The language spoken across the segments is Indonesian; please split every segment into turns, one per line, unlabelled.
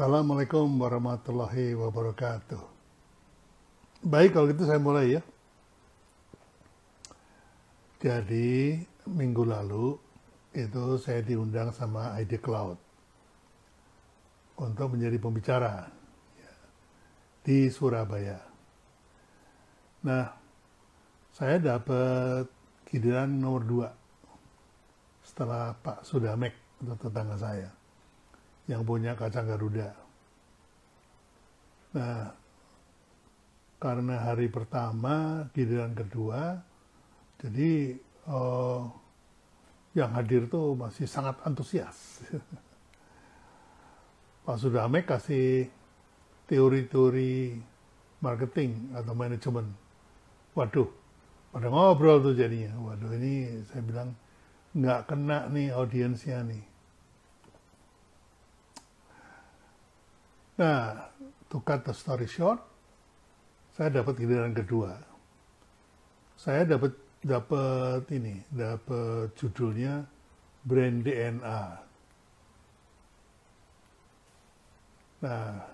Assalamualaikum warahmatullahi wabarakatuh. Baik, kalau gitu saya mulai ya. Jadi, minggu lalu itu saya diundang sama ID Cloud untuk menjadi pembicara ya, di Surabaya. Nah, saya dapat giliran nomor dua setelah Pak Sudamek tetangga saya yang punya kacang Garuda. Nah, karena hari pertama, giliran kedua, jadi oh, yang hadir tuh masih sangat antusias. Pak Sudamek kasih teori-teori marketing atau manajemen. Waduh, pada ngobrol tuh jadinya. Waduh ini saya bilang nggak kena nih audiensnya nih. Nah, to cut the story short, saya dapat giliran kedua. Saya dapat dapat ini, dapat judulnya brand DNA. Nah,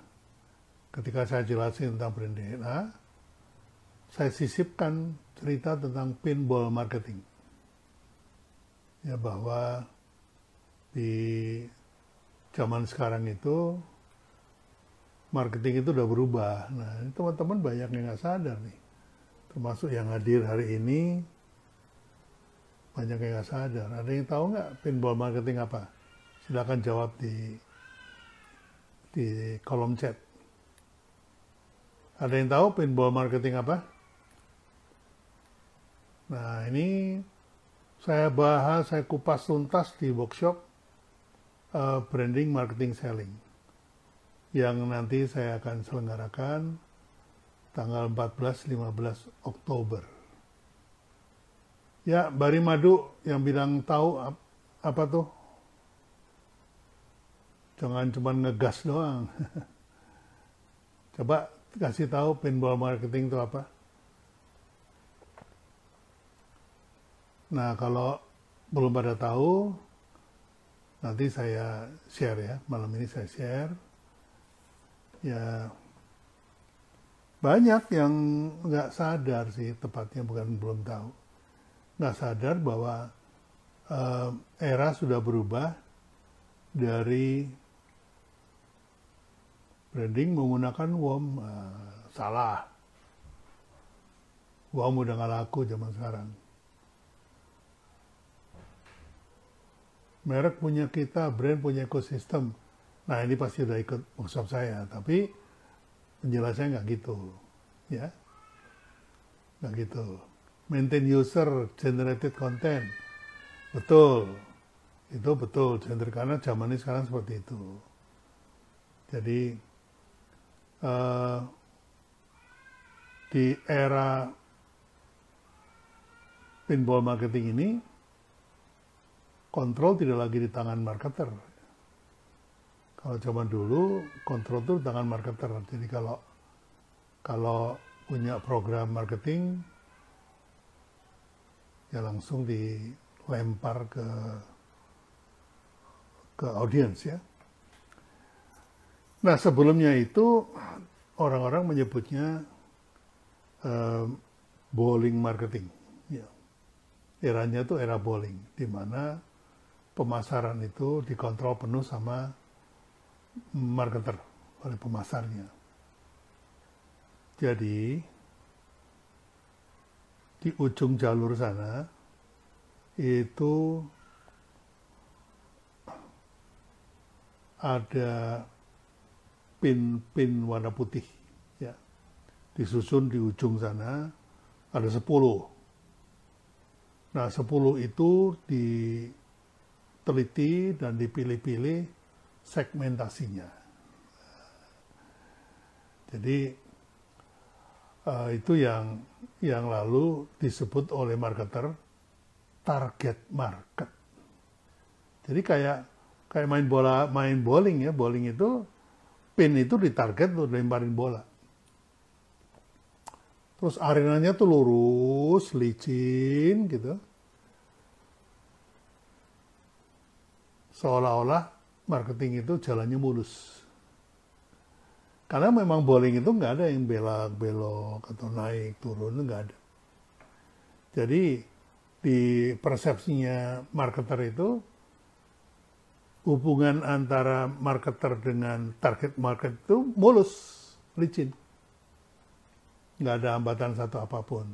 ketika saya jelasin tentang brand DNA, saya sisipkan cerita tentang pinball marketing. Ya bahwa di zaman sekarang itu marketing itu udah berubah. Nah, ini teman-teman banyak yang nggak sadar nih. Termasuk yang hadir hari ini, banyak yang nggak sadar. Ada yang tahu nggak pinball marketing apa? Silahkan jawab di di kolom chat. Ada yang tahu pinball marketing apa? Nah, ini saya bahas, saya kupas tuntas di workshop uh, branding, marketing, selling yang nanti saya akan selenggarakan tanggal 14-15 Oktober. Ya, Bari Madu yang bilang tahu apa tuh? Jangan cuma ngegas doang. Coba kasih tahu pinball marketing itu apa? Nah, kalau belum pada tahu, nanti saya share ya. Malam ini saya share ya banyak yang nggak sadar sih tepatnya bukan belum tahu. Nggak sadar bahwa uh, era sudah berubah dari branding menggunakan WOM. Uh, salah. WOM udah nggak laku zaman sekarang. Merek punya kita brand punya ekosistem Nah ini pasti udah ikut workshop saya, tapi penjelasannya nggak gitu, ya, nggak gitu. Maintain user generated content, betul, itu betul, gender karena zaman ini sekarang seperti itu. Jadi uh, di era pinball marketing ini kontrol tidak lagi di tangan marketer, kalau zaman dulu kontrol itu tangan marketer. Jadi kalau kalau punya program marketing ya langsung dilempar ke ke audiens ya. Nah sebelumnya itu orang-orang menyebutnya uh, bowling marketing. Ya. Eranya itu era bowling, di mana pemasaran itu dikontrol penuh sama marketer, oleh pemasarnya. Jadi, di ujung jalur sana, itu ada pin-pin warna putih ya disusun di ujung sana ada 10 nah 10 itu diteliti dan dipilih-pilih segmentasinya. Jadi uh, itu yang yang lalu disebut oleh marketer target market. Jadi kayak kayak main bola, main bowling ya, bowling itu pin itu ditarget tuh lemparin bola. Terus arenanya tuh lurus, licin gitu. Seolah-olah marketing itu jalannya mulus. Karena memang bowling itu nggak ada yang belak belok atau naik turun nggak ada. Jadi di persepsinya marketer itu hubungan antara marketer dengan target market itu mulus, licin. Nggak ada hambatan satu apa pun.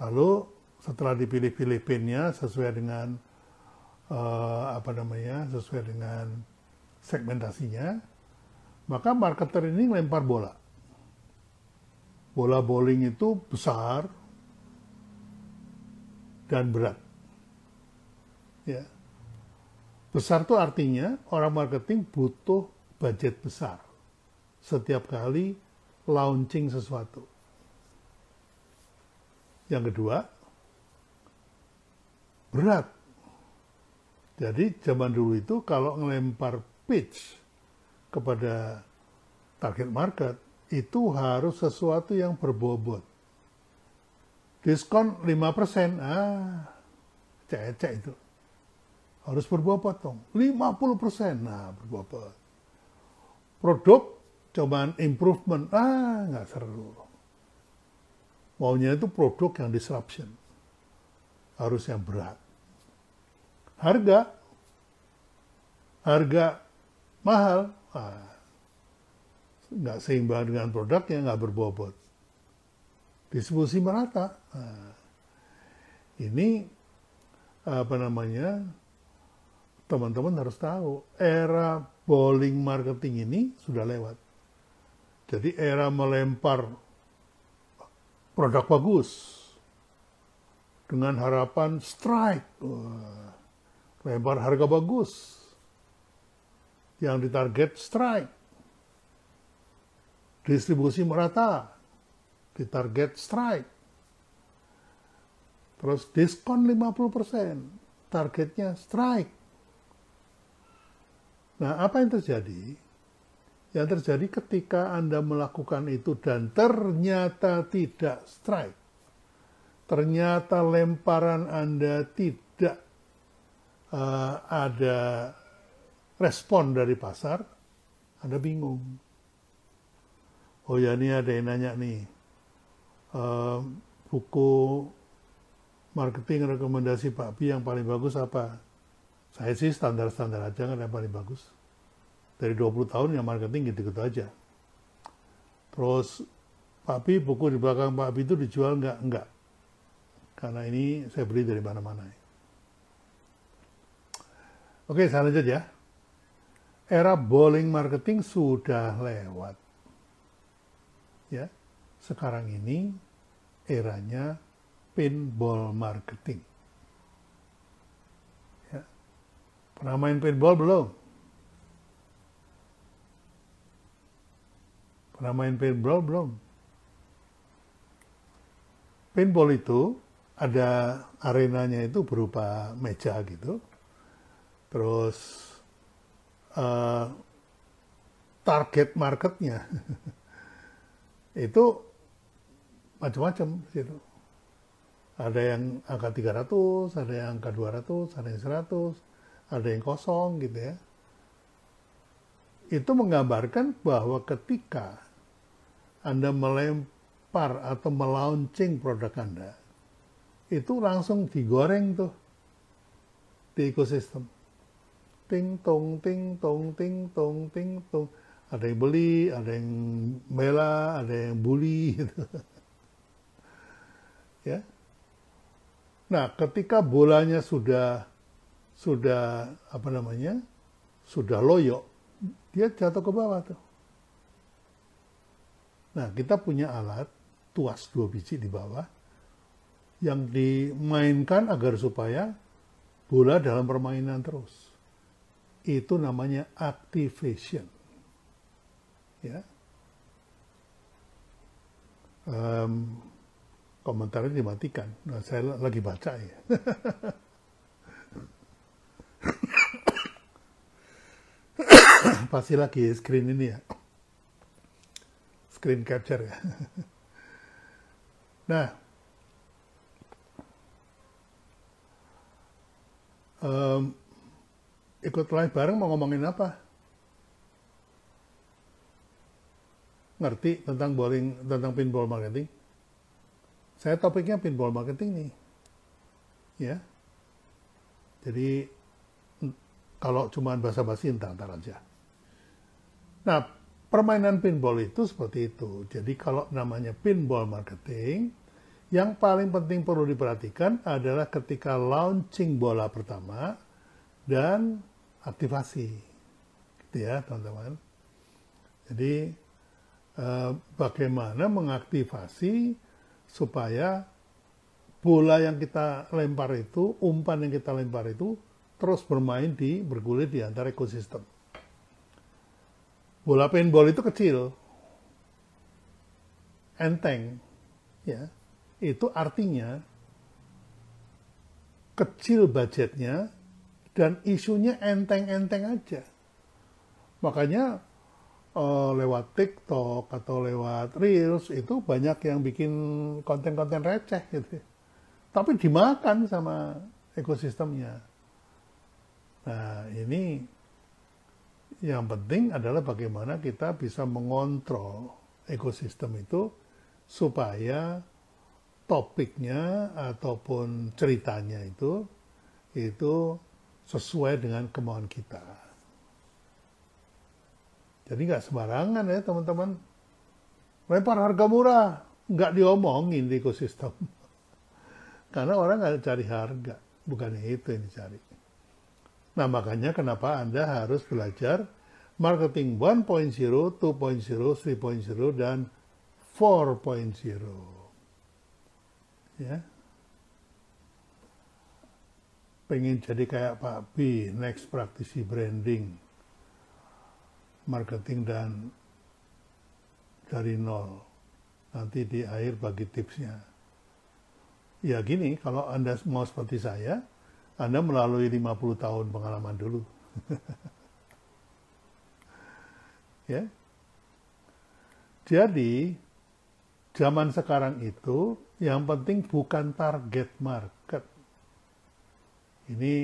Lalu setelah dipilih-pilih pinnya sesuai dengan uh, apa namanya sesuai dengan segmentasinya maka marketer ini lempar bola. Bola bowling itu besar dan berat. Ya. Besar itu artinya orang marketing butuh budget besar. Setiap kali launching sesuatu. Yang kedua berat. Jadi zaman dulu itu kalau ngelempar pitch kepada target market itu harus sesuatu yang berbobot. Diskon 5%, ah, cek-cek itu. Harus berbobot dong. 50%, nah berbobot. Produk cobaan improvement, ah nggak seru. Maunya itu produk yang disruption. Harus yang berat harga. Harga mahal. Ah, nggak seimbang dengan produknya nggak berbobot. Distribusi merata. Nah, ini apa namanya teman-teman harus tahu era bowling marketing ini sudah lewat. Jadi era melempar produk bagus dengan harapan strike. Wah, lempar harga bagus. Yang ditarget strike. Distribusi merata. Ditarget strike. Terus diskon 50% targetnya strike. Nah apa yang terjadi? Yang terjadi ketika Anda melakukan itu dan ternyata tidak strike. Ternyata lemparan Anda tidak uh, ada respon dari pasar, Anda bingung. Oh ya ini ada yang nanya nih, uh, buku marketing rekomendasi Pak Bi yang paling bagus apa? Saya sih standar-standar aja kan yang paling bagus. Dari 20 tahun yang marketing gitu-gitu aja. Terus Pak Bi buku di belakang Pak Bi itu dijual nggak? Enggak. Karena ini saya beli dari mana-mana. Oke, saya lanjut ya. Era bowling marketing sudah lewat. Ya. Sekarang ini eranya pinball marketing. Ya. Pernah main pinball belum? Pernah main pinball belum? Pinball itu ada arenanya itu berupa meja gitu terus uh, target marketnya itu macam-macam situ. Ada yang angka 300, ada yang angka 200, ada yang 100, ada yang kosong gitu ya. Itu menggambarkan bahwa ketika Anda melempar atau melaunching produk Anda, itu langsung digoreng tuh di ekosistem ting tong ting tong ting tong ting tong. Ada yang beli ada yang bela ada yang bully gitu. ya. Nah ketika bolanya sudah sudah apa namanya sudah loyo dia jatuh ke bawah tuh. Nah kita punya alat tuas dua biji di bawah yang dimainkan agar supaya bola dalam permainan terus itu namanya activation. Ya. Um, komentarnya dimatikan. Nah, saya lagi baca ya. Pasti lagi screen ini ya. Screen capture ya. nah, um, ikut live bareng mau ngomongin apa? ngerti tentang bowling tentang pinball marketing? Saya topiknya pinball marketing nih. Ya. Jadi kalau cuma bahasa basi entar-entar aja. Nah, permainan pinball itu seperti itu. Jadi kalau namanya pinball marketing, yang paling penting perlu diperhatikan adalah ketika launching bola pertama dan aktivasi. Gitu ya, teman-teman. Jadi eh, bagaimana mengaktifasi supaya bola yang kita lempar itu, umpan yang kita lempar itu terus bermain di bergulir di antara ekosistem. Bola paintball itu kecil, enteng, ya. Itu artinya kecil budgetnya dan isunya enteng-enteng aja. Makanya uh, lewat TikTok atau lewat Reels itu banyak yang bikin konten-konten receh gitu. Tapi dimakan sama ekosistemnya. Nah, ini yang penting adalah bagaimana kita bisa mengontrol ekosistem itu supaya topiknya ataupun ceritanya itu itu sesuai dengan kemauan kita. Jadi nggak sembarangan ya teman-teman. Lempar harga murah, nggak diomongin di ekosistem. Karena orang nggak cari harga, bukan itu yang dicari. Nah makanya kenapa Anda harus belajar marketing 1.0, 2.0, 3.0, dan 4.0. Ya. Pengen jadi kayak Pak B, next praktisi branding marketing dan dari nol. Nanti di akhir bagi tipsnya. Ya gini, kalau Anda mau seperti saya, Anda melalui 50 tahun pengalaman dulu. ya. Jadi, zaman sekarang itu yang penting bukan target market. Ini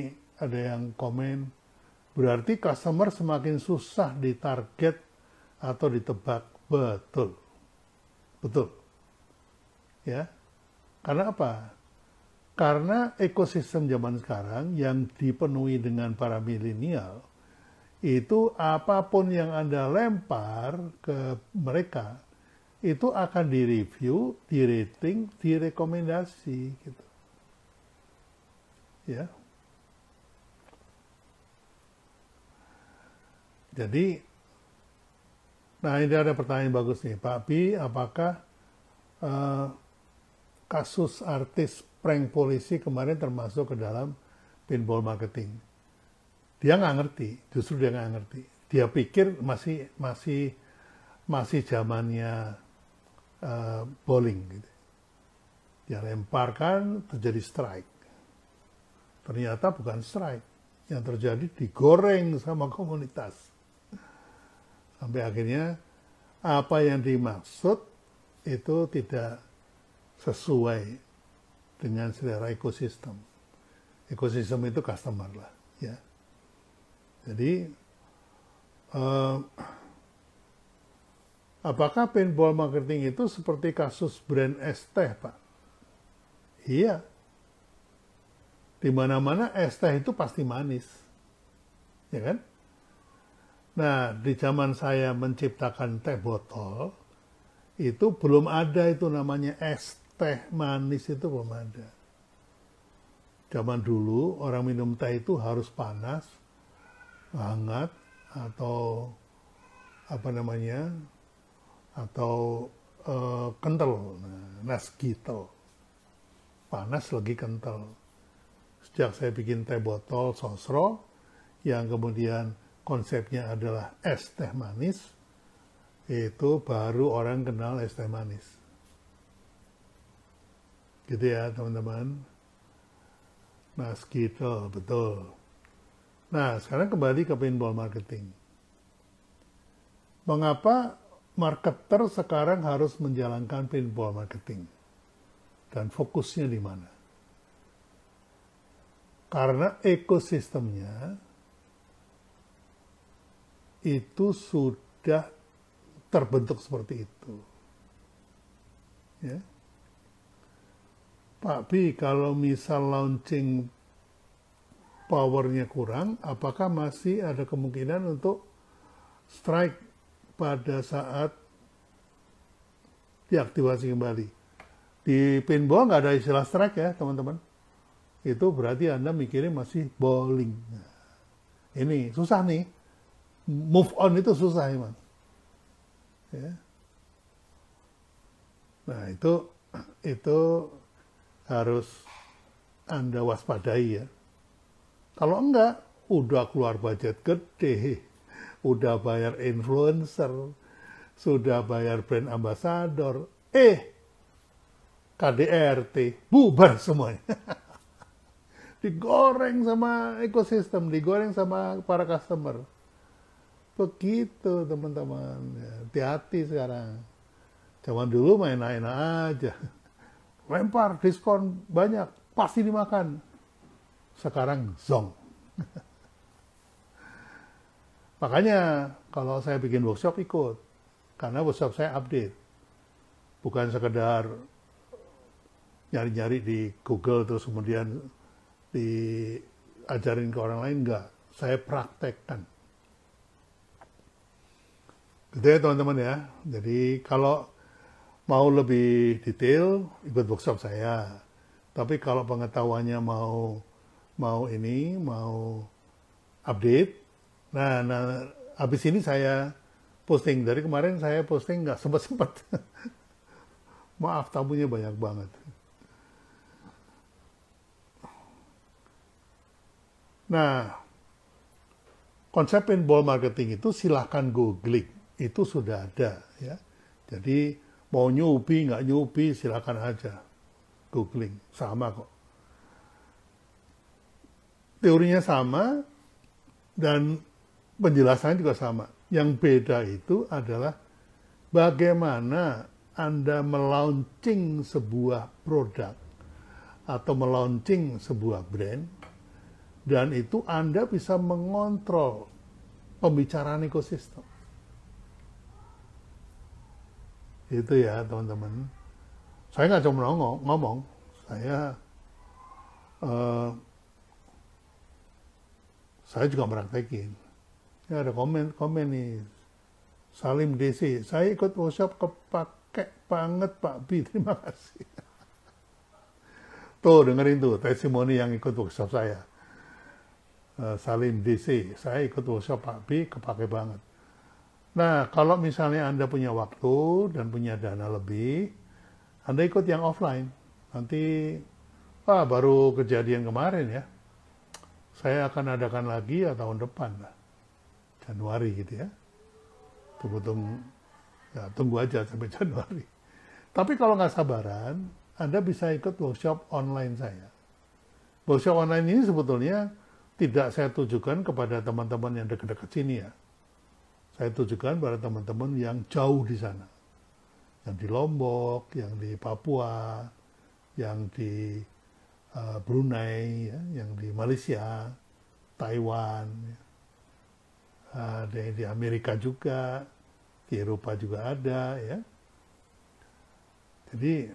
ada yang komen, Berarti customer semakin susah ditarget atau ditebak. Betul. Betul. Ya. Karena apa? Karena ekosistem zaman sekarang yang dipenuhi dengan para milenial, itu apa pun yang Anda lempar ke mereka, itu akan direview, dirating, direkomendasi gitu. Ya. Jadi, nah ini ada pertanyaan bagus nih, Pak Pi, apakah uh, kasus artis prank polisi kemarin termasuk ke dalam pinball marketing? Dia nggak ngerti, justru dia nggak ngerti. Dia pikir masih masih masih zamannya uh, bowling gitu. Dia lemparkan terjadi strike. Ternyata bukan strike. Yang terjadi digoreng sama komunitas Sampai akhirnya apa yang dimaksud itu tidak sesuai dengan selera ekosistem. Ekosistem itu customer lah, ya. Jadi uh, apakah paintball marketing itu seperti kasus brand es teh, Pak? Iya. Di mana-mana es teh itu pasti manis. Ya kan? Nah, di zaman saya menciptakan teh botol, itu belum ada itu namanya es teh manis itu belum ada. Zaman dulu orang minum teh itu harus panas, hangat, atau apa namanya, atau uh, kental, nah, nasgitel. Panas lagi kental. Sejak saya bikin teh botol sosro, yang kemudian konsepnya adalah es teh manis, itu baru orang kenal es teh manis. Gitu ya teman-teman. Nah, gitu, betul. Nah, sekarang kembali ke pinball marketing. Mengapa marketer sekarang harus menjalankan pinball marketing? Dan fokusnya di mana? Karena ekosistemnya itu sudah terbentuk seperti itu. Ya. Pak B, kalau misal launching powernya kurang, apakah masih ada kemungkinan untuk strike pada saat diaktifasi kembali? Di pinball nggak ada istilah strike ya, teman-teman. Itu berarti Anda mikirnya masih bowling. Nah, ini susah nih. Move on itu susah, Iman. Ya. Nah, itu itu harus Anda waspadai ya. Kalau enggak, udah keluar budget gede, udah bayar influencer, sudah bayar brand ambassador, eh KDRT, bubar semuanya. digoreng sama ekosistem, digoreng sama para customer. Begitu teman-teman, ya, hati-hati sekarang. Zaman dulu main enak aja lempar diskon banyak, pasti dimakan. Sekarang zong. Makanya kalau saya bikin workshop ikut, karena workshop saya update. Bukan sekedar nyari-nyari di Google terus kemudian diajarin ke orang lain, enggak. Saya praktekkan. Gitu ya teman-teman ya. Jadi kalau mau lebih detail ikut workshop saya. Tapi kalau pengetahuannya mau mau ini mau update, nah, nah habis ini saya posting dari kemarin saya posting nggak sempat sempat. Maaf tamunya banyak banget. Nah, konsep pinball marketing itu silahkan googling, itu sudah ada ya. Jadi Mau nyubi, nggak nyubi, silakan aja. Googling, sama kok. Teorinya sama, dan penjelasannya juga sama. Yang beda itu adalah bagaimana Anda melaunching sebuah produk atau melaunching sebuah brand, dan itu Anda bisa mengontrol pembicaraan ekosistem. Itu ya teman-teman. Saya nggak cuma ngomong, ngomong. saya uh, saya juga meraktekin. Ya ada komen komen nih. Salim DC, saya ikut workshop kepake banget Pak Bi, terima kasih. Tuh dengerin tuh testimoni yang ikut workshop saya. Uh, Salim DC, saya ikut workshop Pak Bi, kepake banget. Nah, kalau misalnya Anda punya waktu dan punya dana lebih, Anda ikut yang offline. Nanti, wah baru kejadian kemarin ya. Saya akan adakan lagi ya tahun depan lah. Januari gitu ya. Tunggu, tunggu, ya, tunggu aja sampai Januari. Tapi kalau nggak sabaran, Anda bisa ikut workshop online saya. Workshop online ini sebetulnya tidak saya tujukan kepada teman-teman yang dekat-dekat sini ya saya tujukan pada teman-teman yang jauh di sana. Yang di Lombok, yang di Papua, yang di uh, Brunei, ya, yang di Malaysia, Taiwan, ya. ada yang di Amerika juga, di Eropa juga ada, ya. Jadi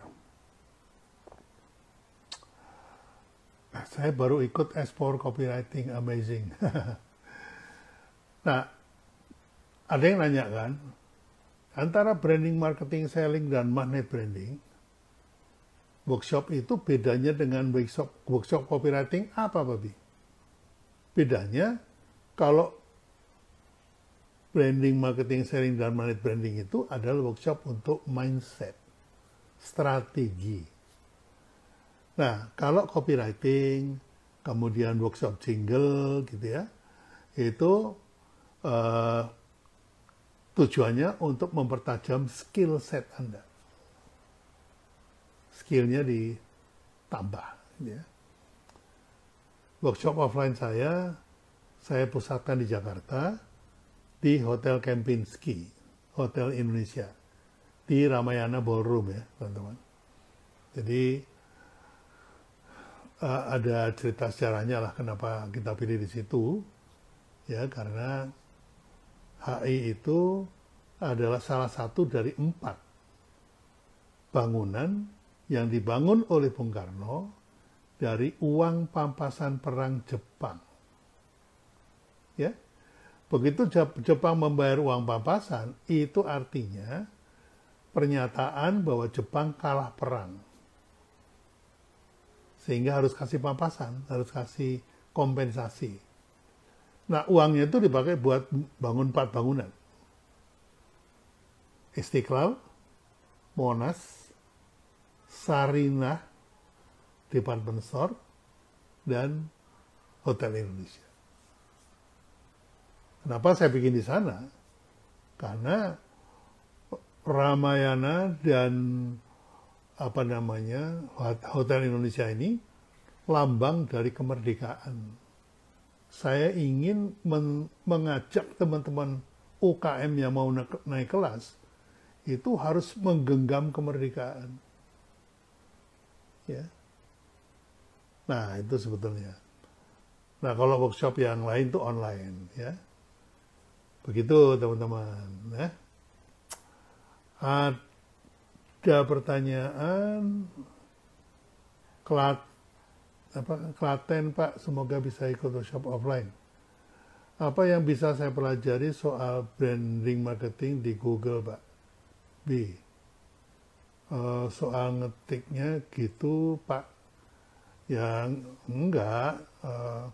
saya baru ikut S4 Copywriting Amazing. nah, ada yang nanya kan, antara branding, marketing, selling, dan magnet branding, workshop itu bedanya dengan workshop, workshop copywriting apa, Babi? Bedanya, kalau branding, marketing, selling, dan magnet branding itu adalah workshop untuk mindset, strategi. Nah, kalau copywriting, kemudian workshop jingle gitu ya, itu uh, Tujuannya untuk mempertajam skill set Anda. Skillnya ditambah. Ya. Workshop offline saya, saya pusatkan di Jakarta, di Hotel Kempinski, Hotel Indonesia, di Ramayana Ballroom ya, teman-teman. Jadi uh, ada cerita sejarahnya lah kenapa kita pilih di situ, ya karena HI itu adalah salah satu dari empat bangunan yang dibangun oleh Bung Karno dari uang pampasan perang Jepang. Ya, begitu Jepang membayar uang pampasan, itu artinya pernyataan bahwa Jepang kalah perang. Sehingga harus kasih pampasan, harus kasih kompensasi. Nah, uangnya itu dipakai buat bangun empat bangunan. Istiqlal, Monas, Sarinah, Department Store, dan Hotel Indonesia. Kenapa saya bikin di sana? Karena Ramayana dan apa namanya Hotel Indonesia ini lambang dari kemerdekaan. Saya ingin men mengajak teman-teman UKM yang mau naik kelas itu harus menggenggam kemerdekaan. Ya. Nah, itu sebetulnya. Nah, kalau workshop yang lain itu online, ya. Begitu, teman-teman, ya. Ada pertanyaan Klat, apa, Klaten Pak, semoga bisa ikut workshop offline. Apa yang bisa saya pelajari soal branding marketing di Google Pak? B. Uh, soal ngetiknya gitu Pak. Yang enggak, uh,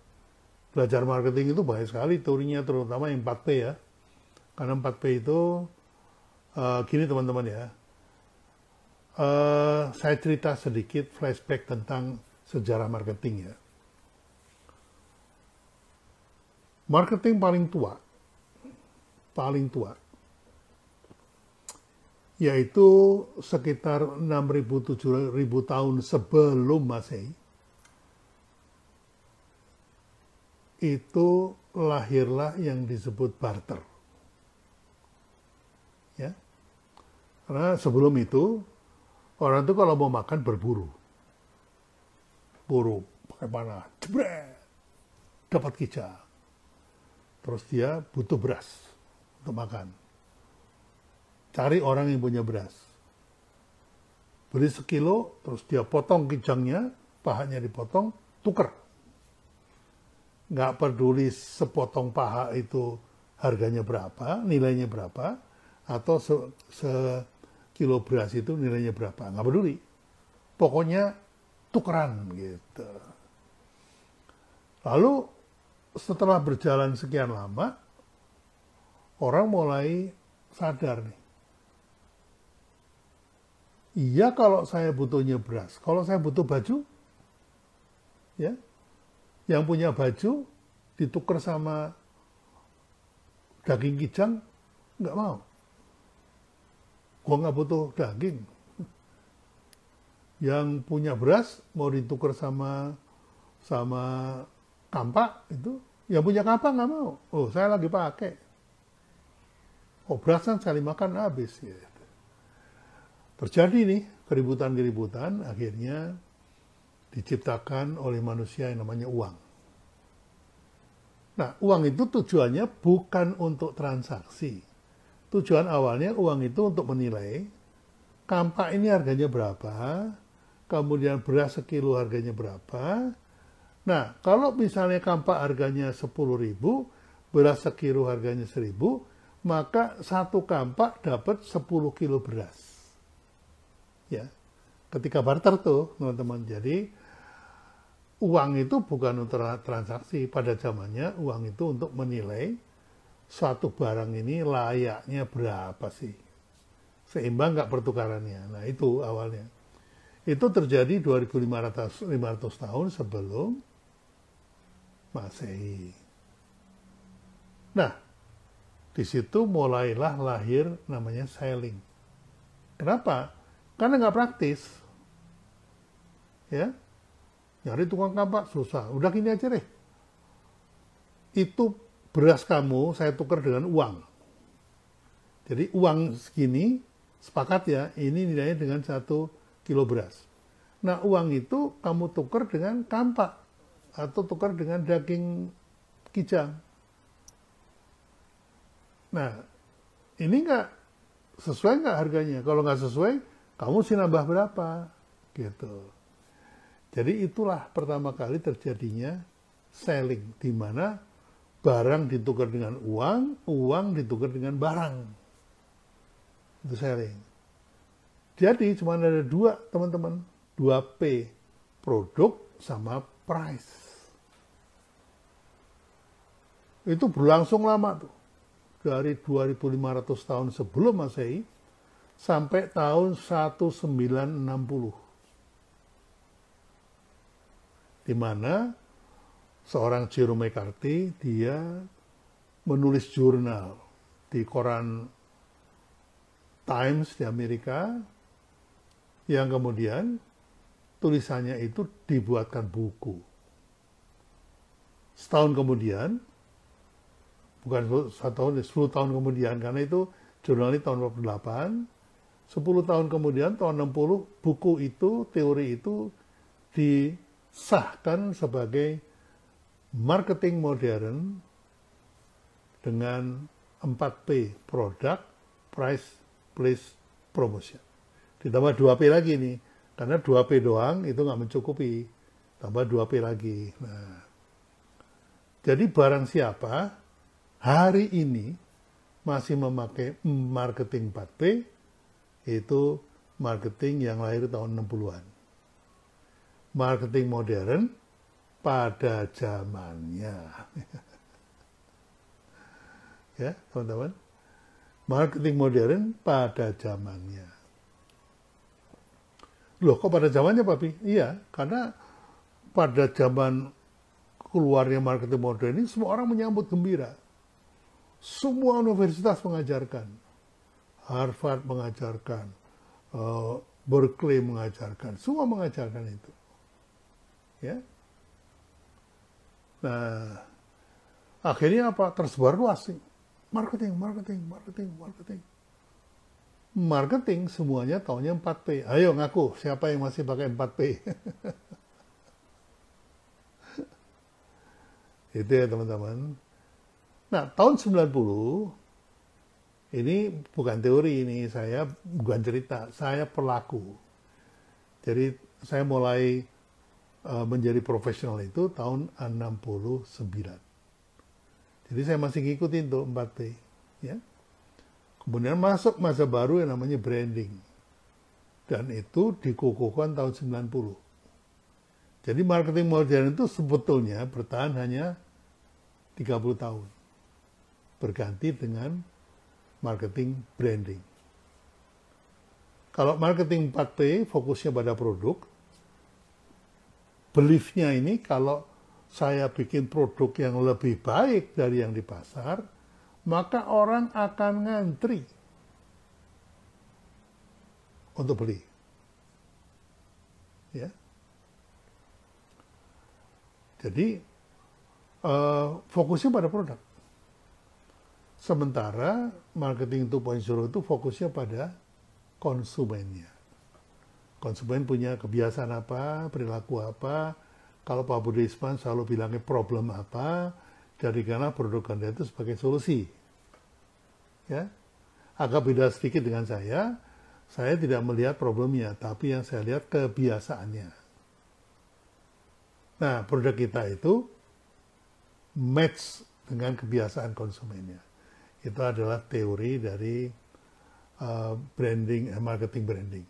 belajar marketing itu banyak sekali teorinya terutama yang 4P ya. Karena 4P itu Uh, gini teman-teman ya, saya cerita sedikit flashback tentang sejarah marketing ya. Marketing paling tua, paling tua, yaitu sekitar 6.000-7.000 tahun sebelum Masehi, itu lahirlah yang disebut barter. Ya. Karena sebelum itu orang itu kalau mau makan berburu. Buru pakai panah, jebret, dapat kicau. Terus dia butuh beras untuk makan. Cari orang yang punya beras. Beli sekilo, terus dia potong kijangnya, pahanya dipotong, tuker. Nggak peduli sepotong paha itu harganya berapa, nilainya berapa, atau se, se kilo beras itu nilainya berapa nggak peduli pokoknya tukeran gitu. Lalu setelah berjalan sekian lama orang mulai sadar nih. Iya kalau saya butuhnya beras kalau saya butuh baju ya yang punya baju ditukar sama daging kijang nggak mau. Gua nggak butuh daging. Yang punya beras mau ditukar sama sama kampak itu, yang punya kampak nggak mau. Oh, saya lagi pakai. Oh, beras kan sekali makan habis. Gitu. Terjadi nih keributan-keributan, akhirnya diciptakan oleh manusia yang namanya uang. Nah, uang itu tujuannya bukan untuk transaksi, tujuan awalnya uang itu untuk menilai kampak ini harganya berapa, kemudian beras sekilo harganya berapa. Nah, kalau misalnya kampak harganya 10 ribu, beras sekilo harganya 1000, maka satu kampak dapat 10 kilo beras. Ya, ketika barter tuh, teman-teman. Jadi, uang itu bukan untuk transaksi. Pada zamannya, uang itu untuk menilai suatu barang ini layaknya berapa sih? Seimbang nggak pertukarannya? Nah itu awalnya. Itu terjadi 2500 500 tahun sebelum Masehi. Nah, di situ mulailah lahir namanya sailing. Kenapa? Karena nggak praktis. Ya, nyari tukang kampak susah. Udah gini aja deh. Itu beras kamu saya tukar dengan uang. Jadi uang segini, sepakat ya, ini nilainya dengan satu kilo beras. Nah uang itu kamu tukar dengan kampak atau tukar dengan daging kijang. Nah ini nggak sesuai nggak harganya? Kalau nggak sesuai, kamu sih nambah berapa? Gitu. Jadi itulah pertama kali terjadinya selling, di mana barang ditukar dengan uang, uang ditukar dengan barang. Itu selling. Jadi cuma ada dua teman-teman, dua P, produk sama price. Itu berlangsung lama tuh. Dari 2500 tahun sebelum Masehi sampai tahun 1960 di mana seorang Jerome McCarthy dia menulis jurnal di koran Times di Amerika yang kemudian tulisannya itu dibuatkan buku. Setahun kemudian, bukan satu tahun, sepuluh tahun kemudian, karena itu jurnal ini tahun 48, sepuluh tahun kemudian, tahun 60, buku itu, teori itu di sahkan sebagai marketing modern dengan 4P, product, price, place, promotion. Ditambah 2P lagi nih, karena 2P doang itu nggak mencukupi, tambah 2P lagi. Nah, jadi barang siapa hari ini masih memakai marketing 4P, itu marketing yang lahir tahun 60-an marketing modern pada zamannya. ya, teman-teman. Marketing modern pada zamannya. Loh, kok pada zamannya, Papi? Iya, karena pada zaman keluarnya marketing modern ini semua orang menyambut gembira. Semua universitas mengajarkan. Harvard mengajarkan. Uh, Berkeley mengajarkan. Semua mengajarkan itu. Ya. Nah, akhirnya apa? Tersebar luas sih. Marketing, marketing, marketing, marketing. Marketing semuanya tahunya 4P. Ayo ngaku, siapa yang masih pakai 4P? Itu ya teman-teman. Nah, tahun 90, ini bukan teori ini, saya bukan cerita, saya pelaku. Jadi saya mulai uh, menjadi profesional itu tahun 69. Jadi saya masih ngikutin tuh 4P. Ya. Kemudian masuk masa baru yang namanya branding. Dan itu dikukuhkan tahun 90. Jadi marketing modern itu sebetulnya bertahan hanya 30 tahun. Berganti dengan marketing branding. Kalau marketing 4P fokusnya pada produk, beliefnya ini kalau saya bikin produk yang lebih baik dari yang di pasar, maka orang akan ngantri untuk beli. Ya. Jadi uh, fokusnya pada produk. Sementara marketing 2.0 itu fokusnya pada konsumennya konsumen punya kebiasaan apa, perilaku apa. Kalau Pak Budi Isman selalu bilangnya problem apa, jadikanlah produk Anda itu sebagai solusi. Ya, agak beda sedikit dengan saya. Saya tidak melihat problemnya, tapi yang saya lihat kebiasaannya. Nah, produk kita itu match dengan kebiasaan konsumennya. Itu adalah teori dari uh, branding, eh, marketing branding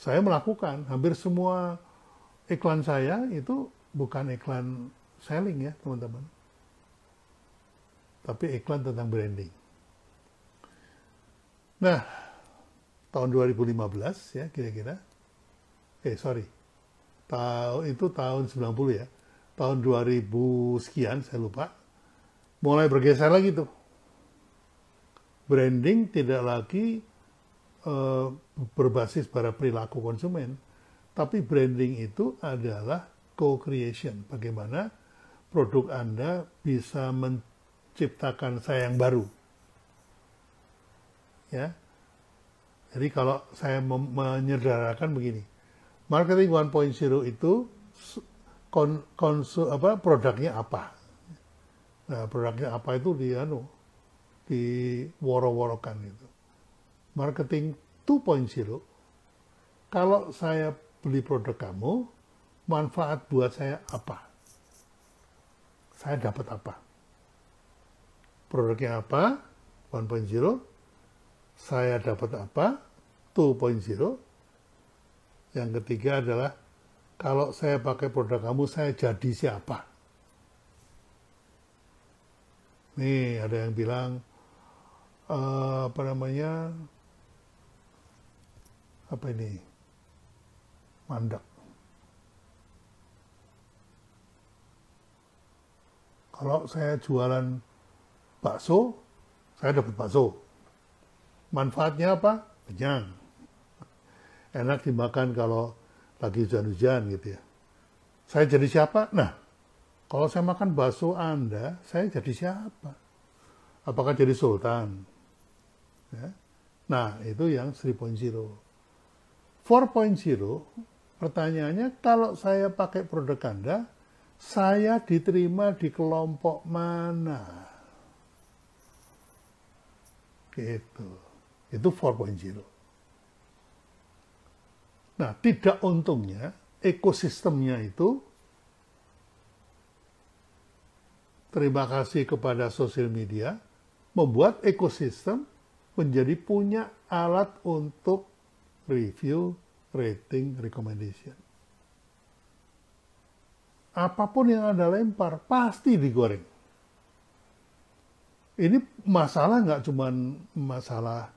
saya melakukan hampir semua iklan saya itu bukan iklan selling ya teman-teman tapi iklan tentang branding. Nah tahun 2015 ya kira-kira. Eh sorry. Tahun itu tahun 90 ya. Tahun 2000 sekian saya lupa. Mulai bergeser lagi tuh. Branding tidak lagi uh, berbasis pada perilaku konsumen, tapi branding itu adalah co-creation. Bagaimana produk Anda bisa menciptakan saya yang baru. Ya. Jadi kalau saya menyederhanakan begini, marketing 1.0 itu kon, konsu, apa produknya apa? Nah, produknya apa itu di anu di woro-worokan itu marketing 2.0, kalau saya beli produk kamu, manfaat buat saya apa? Saya dapat apa? Produknya apa? 1.0. Saya dapat apa? 2.0. Yang ketiga adalah kalau saya pakai produk kamu, saya jadi siapa? Nih, ada yang bilang, uh, apa namanya, apa ini, mandak. Kalau saya jualan bakso, saya dapat bakso. Manfaatnya apa? Kenyang. Enak dimakan kalau lagi hujan-hujan gitu ya. Saya jadi siapa? Nah, kalau saya makan bakso Anda, saya jadi siapa? Apakah jadi sultan? Ya. Nah, itu yang 3.0. 4.0, pertanyaannya kalau saya pakai produk Anda, saya diterima di kelompok mana? Gitu. Itu 4.0. Nah, tidak untungnya ekosistemnya itu terima kasih kepada sosial media membuat ekosistem menjadi punya alat untuk review, rating, recommendation apa pun yang Anda lempar pasti digoreng. Ini masalah nggak cuma masalah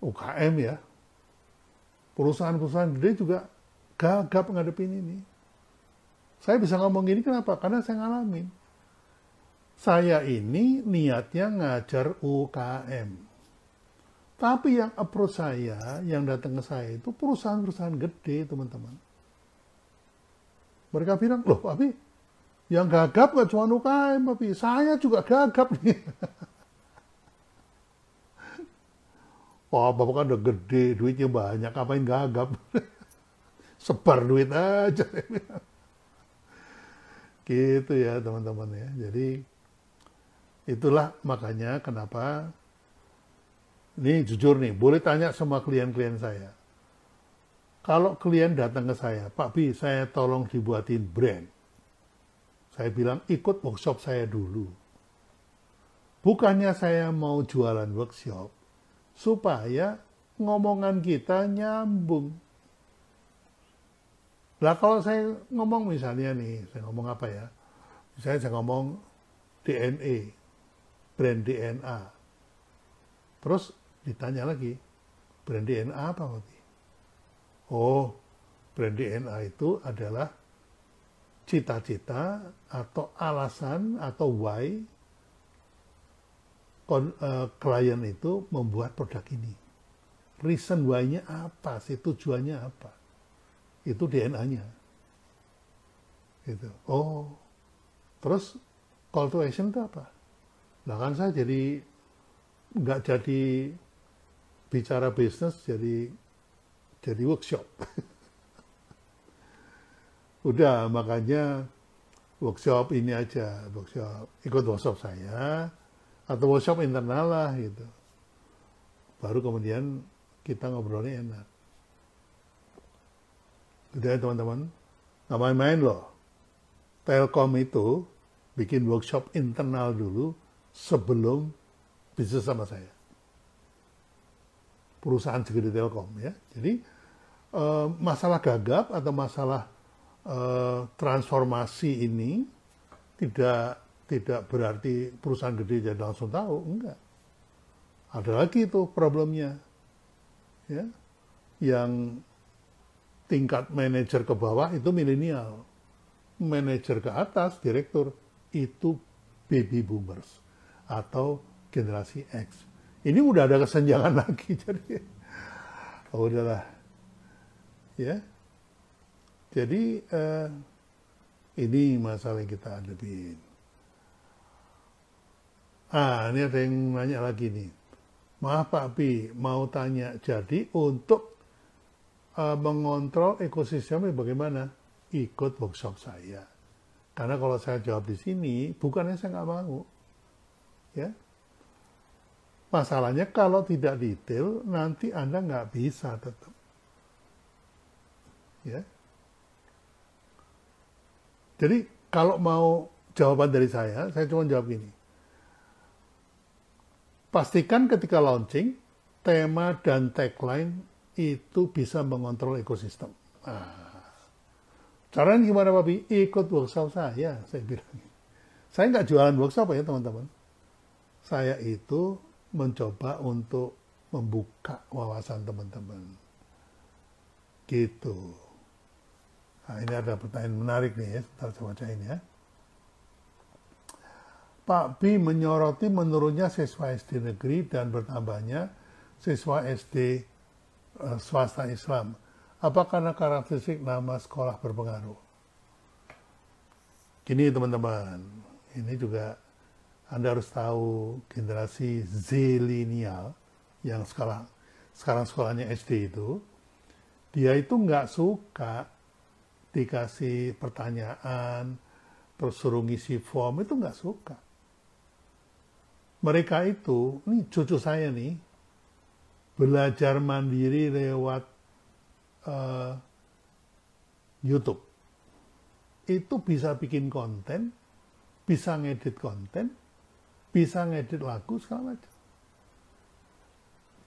UKM ya. Perusahaan-perusahaan gede juga gagap ngadepin ini. Saya bisa ngomong gini kenapa? Karena saya ngalamin. Saya ini niatnya ngajar UKM. Tapi yang approach saya, yang datang ke saya itu perusahaan-perusahaan gede, teman-teman mereka bilang, loh Pak yang gagap gak cuma UKM Pak saya juga gagap nih. Wah, Bapak kan udah gede, duitnya banyak, ngapain gagap? Sebar duit aja. gitu ya teman-teman ya. Jadi itulah makanya kenapa ini jujur nih, boleh tanya sama klien-klien saya. Kalau klien datang ke saya, Pak Bi, saya tolong dibuatin brand. Saya bilang, ikut workshop saya dulu. Bukannya saya mau jualan workshop, supaya ngomongan kita nyambung. Lah kalau saya ngomong misalnya nih, saya ngomong apa ya? Misalnya saya ngomong DNA, brand DNA. Terus ditanya lagi, brand DNA apa oh brand DNA itu adalah cita-cita atau alasan atau why uh, klien itu membuat produk ini. Reason why-nya apa sih, tujuannya apa. Itu DNA-nya. Gitu. Oh, terus call to action itu apa? Nah kan saya jadi nggak jadi bicara bisnis, jadi jadi workshop. Udah, makanya workshop ini aja, workshop, ikut workshop saya, atau workshop internal lah gitu. Baru kemudian kita ngobrolnya enak. Udah ya teman-teman, nggak main-main loh. Telkom itu bikin workshop internal dulu sebelum bisnis sama saya perusahaan segede Telkom ya. Jadi uh, masalah gagap atau masalah uh, transformasi ini tidak tidak berarti perusahaan gede jadi langsung tahu, enggak. Ada lagi itu problemnya. Ya. Yang tingkat manajer ke bawah itu milenial. Manajer ke atas, direktur, itu baby boomers atau generasi X ini udah ada kesenjangan lagi jadi oh udahlah ya jadi uh, ini masalah yang kita hadapin. Ah ini ada yang nanya lagi nih. Maaf Pak Pi mau tanya. Jadi untuk uh, mengontrol ekosistemnya bagaimana? Ikut workshop saya. Karena kalau saya jawab di sini bukannya saya nggak mau. Ya. Masalahnya kalau tidak detail, nanti Anda nggak bisa tetap. Ya. Jadi kalau mau jawaban dari saya, saya cuma jawab gini. Pastikan ketika launching, tema dan tagline itu bisa mengontrol ekosistem. Nah, caranya gimana Pak Ikut workshop saya, saya bilang. Saya nggak jualan workshop ya teman-teman. Saya itu mencoba untuk membuka wawasan teman-teman. Gitu. Nah, ini ada pertanyaan menarik nih ya, sebentar saya bacain ya. Pak B menyoroti menurunnya siswa SD negeri dan bertambahnya siswa SD uh, swasta Islam. Apa karena karakteristik nama sekolah berpengaruh? Gini teman-teman, ini juga Anda harus tahu generasi zilenial yang sekarang sekarang sekolahnya SD itu, dia itu nggak suka dikasih pertanyaan, terus suruh ngisi form, itu nggak suka mereka itu, ini cucu saya nih, belajar mandiri lewat uh, YouTube. Itu bisa bikin konten, bisa ngedit konten, bisa ngedit lagu, segala macam.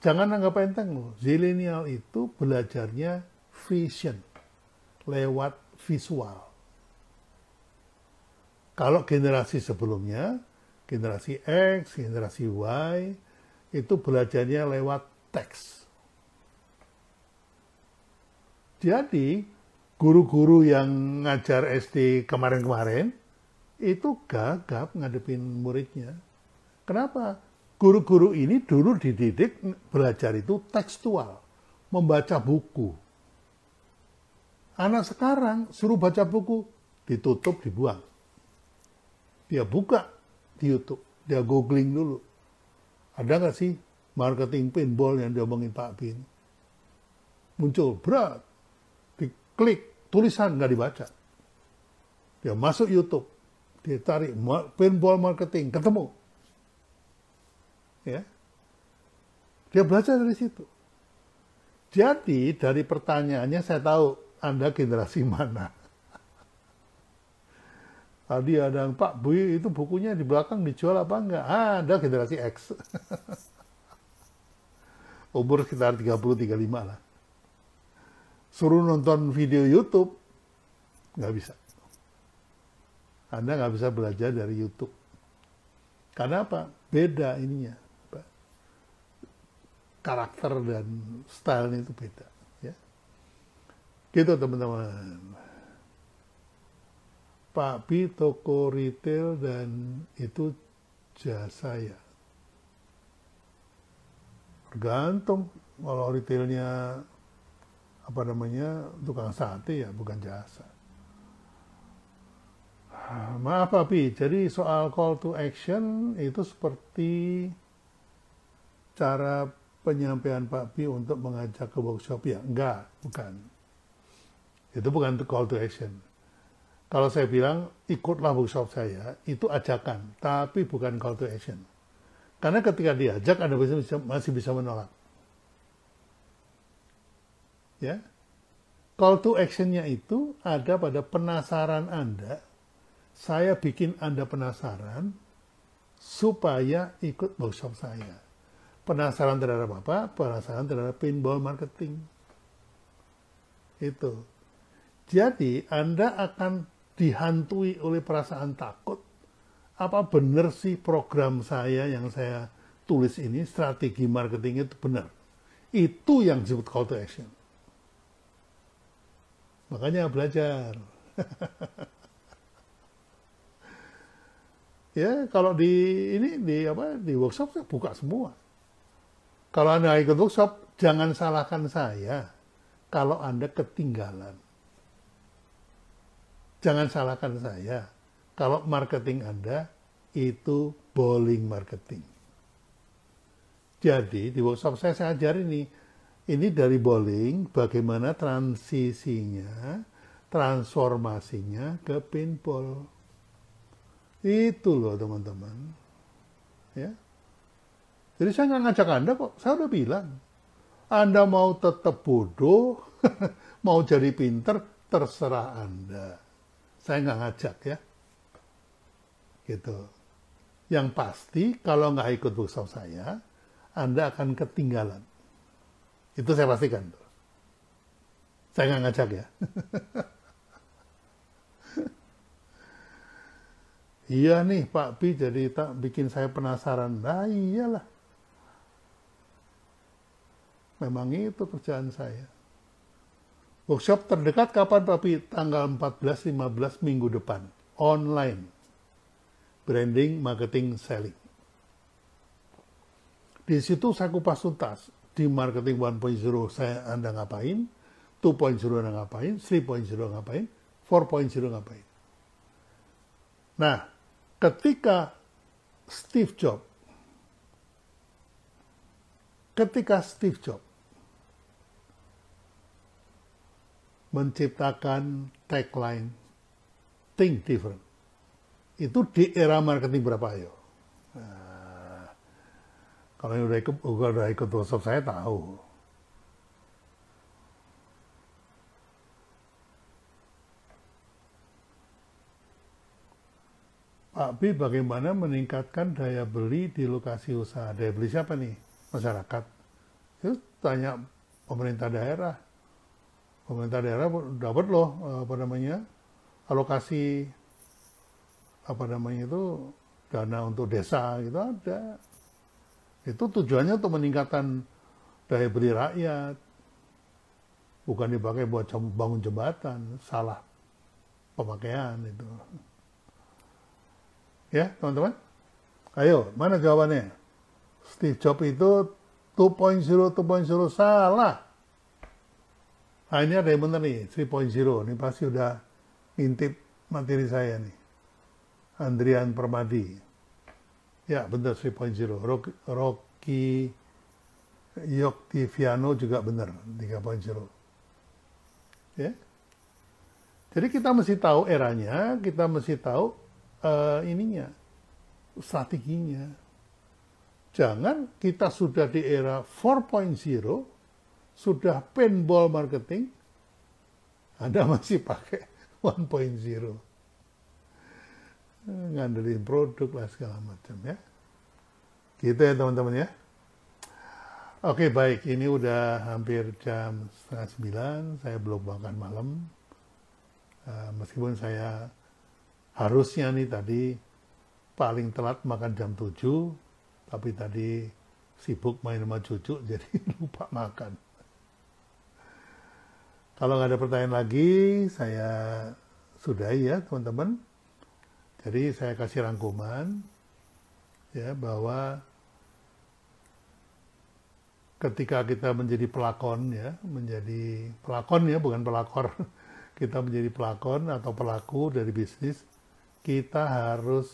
Jangan anggap enteng loh, zilenial itu belajarnya vision, lewat visual. Kalau generasi sebelumnya, generasi X, generasi Y, itu belajarnya lewat teks. Jadi, guru-guru yang ngajar SD kemarin-kemarin, itu gagap ngadepin muridnya. Kenapa? Guru-guru ini dulu dididik belajar itu tekstual, membaca buku. Anak sekarang suruh baca buku, ditutup, dibuang. Dia buka di YouTube. Dia googling dulu. Ada nggak sih marketing pinball yang diomongin Pak Bin? Muncul, berat. Diklik, tulisan nggak dibaca. Dia masuk YouTube. Dia cari pinball marketing, ketemu. Ya. Dia belajar dari situ. Jadi dari pertanyaannya saya tahu Anda generasi mana. Tadi ada yang, Pak, Bu, itu bukunya di belakang dijual apa enggak? Ah, ada generasi X. Umur sekitar 30-35 lah. Suruh nonton video YouTube, nggak bisa. Anda nggak bisa belajar dari YouTube. Karena apa? Beda ininya. Karakter dan stylenya itu beda. Gitu teman-teman. Pak B toko retail dan itu jasa ya. Tergantung kalau retailnya apa namanya tukang sate ya bukan jasa. Maaf Pak B, jadi soal call to action itu seperti cara penyampaian Pak B untuk mengajak ke workshop ya? Enggak, bukan. Itu bukan call to action kalau saya bilang ikutlah workshop saya, itu ajakan, tapi bukan call to action. Karena ketika diajak, Anda bisa, masih bisa menolak. Ya, call to actionnya itu ada pada penasaran Anda. Saya bikin Anda penasaran supaya ikut workshop saya. Penasaran terhadap apa? Penasaran terhadap pinball marketing. Itu. Jadi Anda akan dihantui oleh perasaan takut, apa benar sih program saya yang saya tulis ini, strategi marketing itu benar? Itu yang disebut call to action. Makanya belajar. ya kalau di ini di apa di workshop saya buka semua. Kalau anda ikut workshop jangan salahkan saya kalau anda ketinggalan. Jangan salahkan saya. Kalau marketing Anda itu bowling marketing. Jadi di workshop saya saya ajar ini, ini dari bowling bagaimana transisinya, transformasinya ke pinball. Itu loh teman-teman. Ya. Jadi saya nggak ngajak Anda kok. Saya udah bilang. Anda mau tetap bodoh, mau jadi pinter, terserah Anda. Saya nggak ngajak ya. Gitu. Yang pasti kalau nggak ikut workshop saya, Anda akan ketinggalan. Itu saya pastikan. Saya nggak ngajak ya. iya nih Pak Pi jadi tak bikin saya penasaran. Nah iyalah. Memang itu kerjaan saya. Workshop terdekat kapan Pak Pi? Tanggal 14-15 minggu depan. Online. Branding, marketing, selling. Di situ saya kupas tuntas. Di marketing 1.0 saya Anda ngapain, 2.0 Anda ngapain, 3.0 ngapain, 4.0 ngapain. Nah, ketika Steve Jobs ketika Steve Jobs menciptakan tagline think different. Itu di era marketing berapa ayo nah, kalau yang udah ikut udah ikut workshop saya tahu. Pak B bagaimana meningkatkan daya beli di lokasi usaha? Daya beli siapa nih? Masyarakat. Itu tanya pemerintah daerah pemerintah daerah dapat loh apa namanya alokasi apa namanya itu dana untuk desa gitu ada. Itu tujuannya untuk meningkatkan daya beli rakyat. Bukan dipakai buat bangun jembatan salah pemakaian itu. Ya teman-teman? Ayo mana jawabannya? Steve Jobs itu 2.0 2.0 salah Nah ini ada yang benar nih, 3.0. Ini pasti udah intip materi saya nih. Andrian Permadi. Ya benar 3.0. Rocky Yoktiviano juga benar 3.0. Ya. Jadi kita mesti tahu eranya, kita mesti tahu uh, ininya, strateginya. Jangan kita sudah di era 4.0, sudah paintball marketing, Anda masih pakai 1.0. Ngandelin produk lah segala macam ya. Gitu ya teman-teman ya. Oke baik, ini udah hampir jam setengah sembilan, saya belum makan malam. Uh, meskipun saya harusnya nih tadi paling telat makan jam 7, tapi tadi sibuk main sama cucu jadi lupa makan. Kalau nggak ada pertanyaan lagi, saya sudah ya teman-teman. Jadi saya kasih rangkuman ya bahwa ketika kita menjadi pelakon ya, menjadi pelakon ya bukan pelakor. Kita menjadi pelakon atau pelaku dari bisnis, kita harus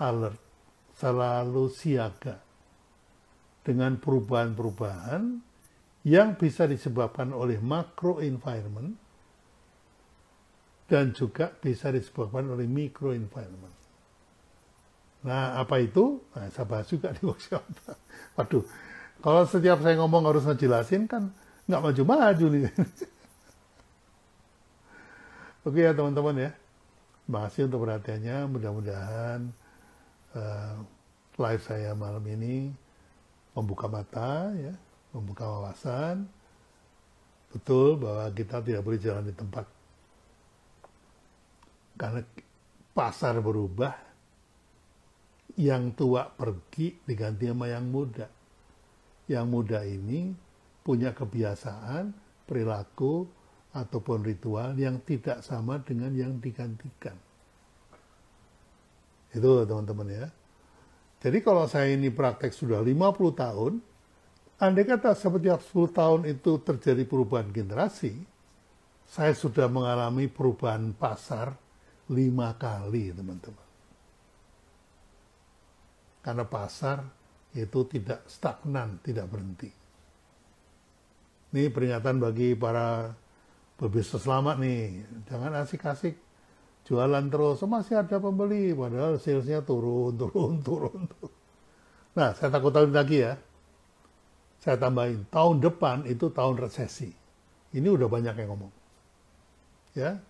alert, selalu siaga dengan perubahan-perubahan yang bisa disebabkan oleh macro environment dan juga bisa disebabkan oleh micro environment. Nah, apa itu? Nah, saya bahas juga di workshop. Waduh, kalau setiap saya ngomong harus ngejelasin kan nggak maju-maju nih. Oke ya teman-teman ya. Makasih untuk perhatiannya. Mudah-mudahan uh, live saya malam ini membuka mata ya membuka wawasan, betul bahwa kita tidak boleh jalan di tempat. Karena pasar berubah, yang tua pergi diganti sama yang muda. Yang muda ini punya kebiasaan, perilaku, ataupun ritual yang tidak sama dengan yang digantikan. Itu teman-teman ya. Jadi kalau saya ini praktek sudah 50 tahun, Andai kata setiap 10 tahun itu terjadi perubahan generasi, saya sudah mengalami perubahan pasar lima kali, teman-teman. Karena pasar itu tidak stagnan, tidak berhenti. Ini peringatan bagi para pebisnis lama nih. Jangan asik-asik jualan terus. Masih ada pembeli, padahal salesnya turun, turun, turun. turun. Nah, saya takut lagi ya. Saya tambahin, tahun depan itu tahun resesi. Ini udah banyak yang ngomong. Ya,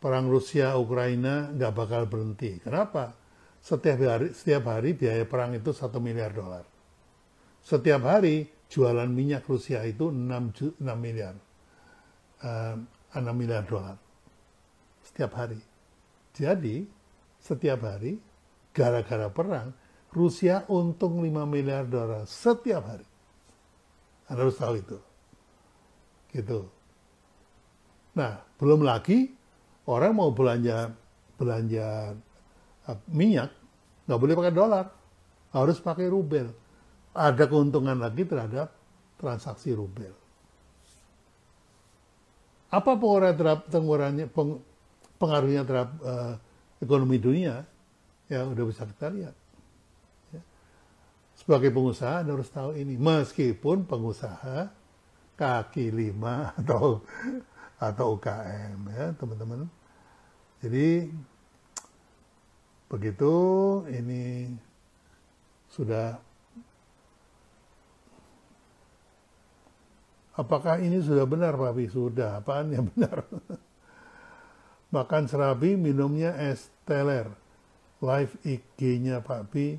perang Rusia Ukraina nggak bakal berhenti. Kenapa? Setiap hari, setiap hari biaya perang itu satu miliar dolar. Setiap hari jualan minyak Rusia itu 6, 6 miliar. Uh, eh, 6 miliar dolar. Setiap hari. Jadi, setiap hari, gara-gara perang, Rusia untung 5 miliar dolar setiap hari. Anda harus tahu itu. Gitu. Nah, belum lagi orang mau belanja belanja uh, minyak nggak boleh pakai dolar, harus pakai rubel. Ada keuntungan lagi terhadap transaksi rubel. Apa pengaruhnya terhadap pengaruhnya terhadap uh, ekonomi dunia? Ya udah bisa kita lihat sebagai pengusaha Anda harus tahu ini meskipun pengusaha kaki lima atau atau UKM ya teman-teman jadi begitu ini sudah apakah ini sudah benar Pak Pi? Sudah, apaan yang benar? Makan serabi, minumnya es teler. Live IG-nya Pak Pi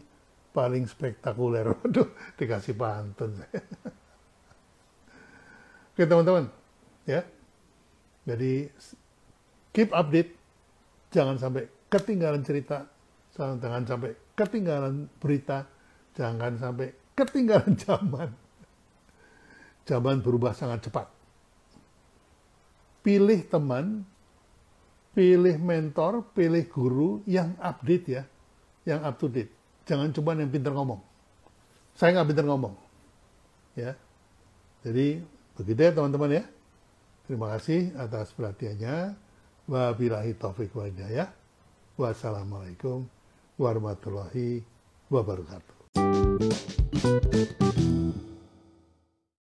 paling spektakuler. Waduh, dikasih pantun. Oke teman-teman, ya. Jadi keep update, jangan sampai ketinggalan cerita, jangan sampai ketinggalan berita, jangan sampai ketinggalan zaman. Zaman berubah sangat cepat. Pilih teman, pilih mentor, pilih guru yang update ya, yang up to date jangan cuma yang pintar ngomong. Saya nggak pintar ngomong. Ya. Jadi begitu ya teman-teman ya. Terima kasih atas perhatiannya. Wabillahi taufiq wa hidayah. Wassalamualaikum warahmatullahi wabarakatuh.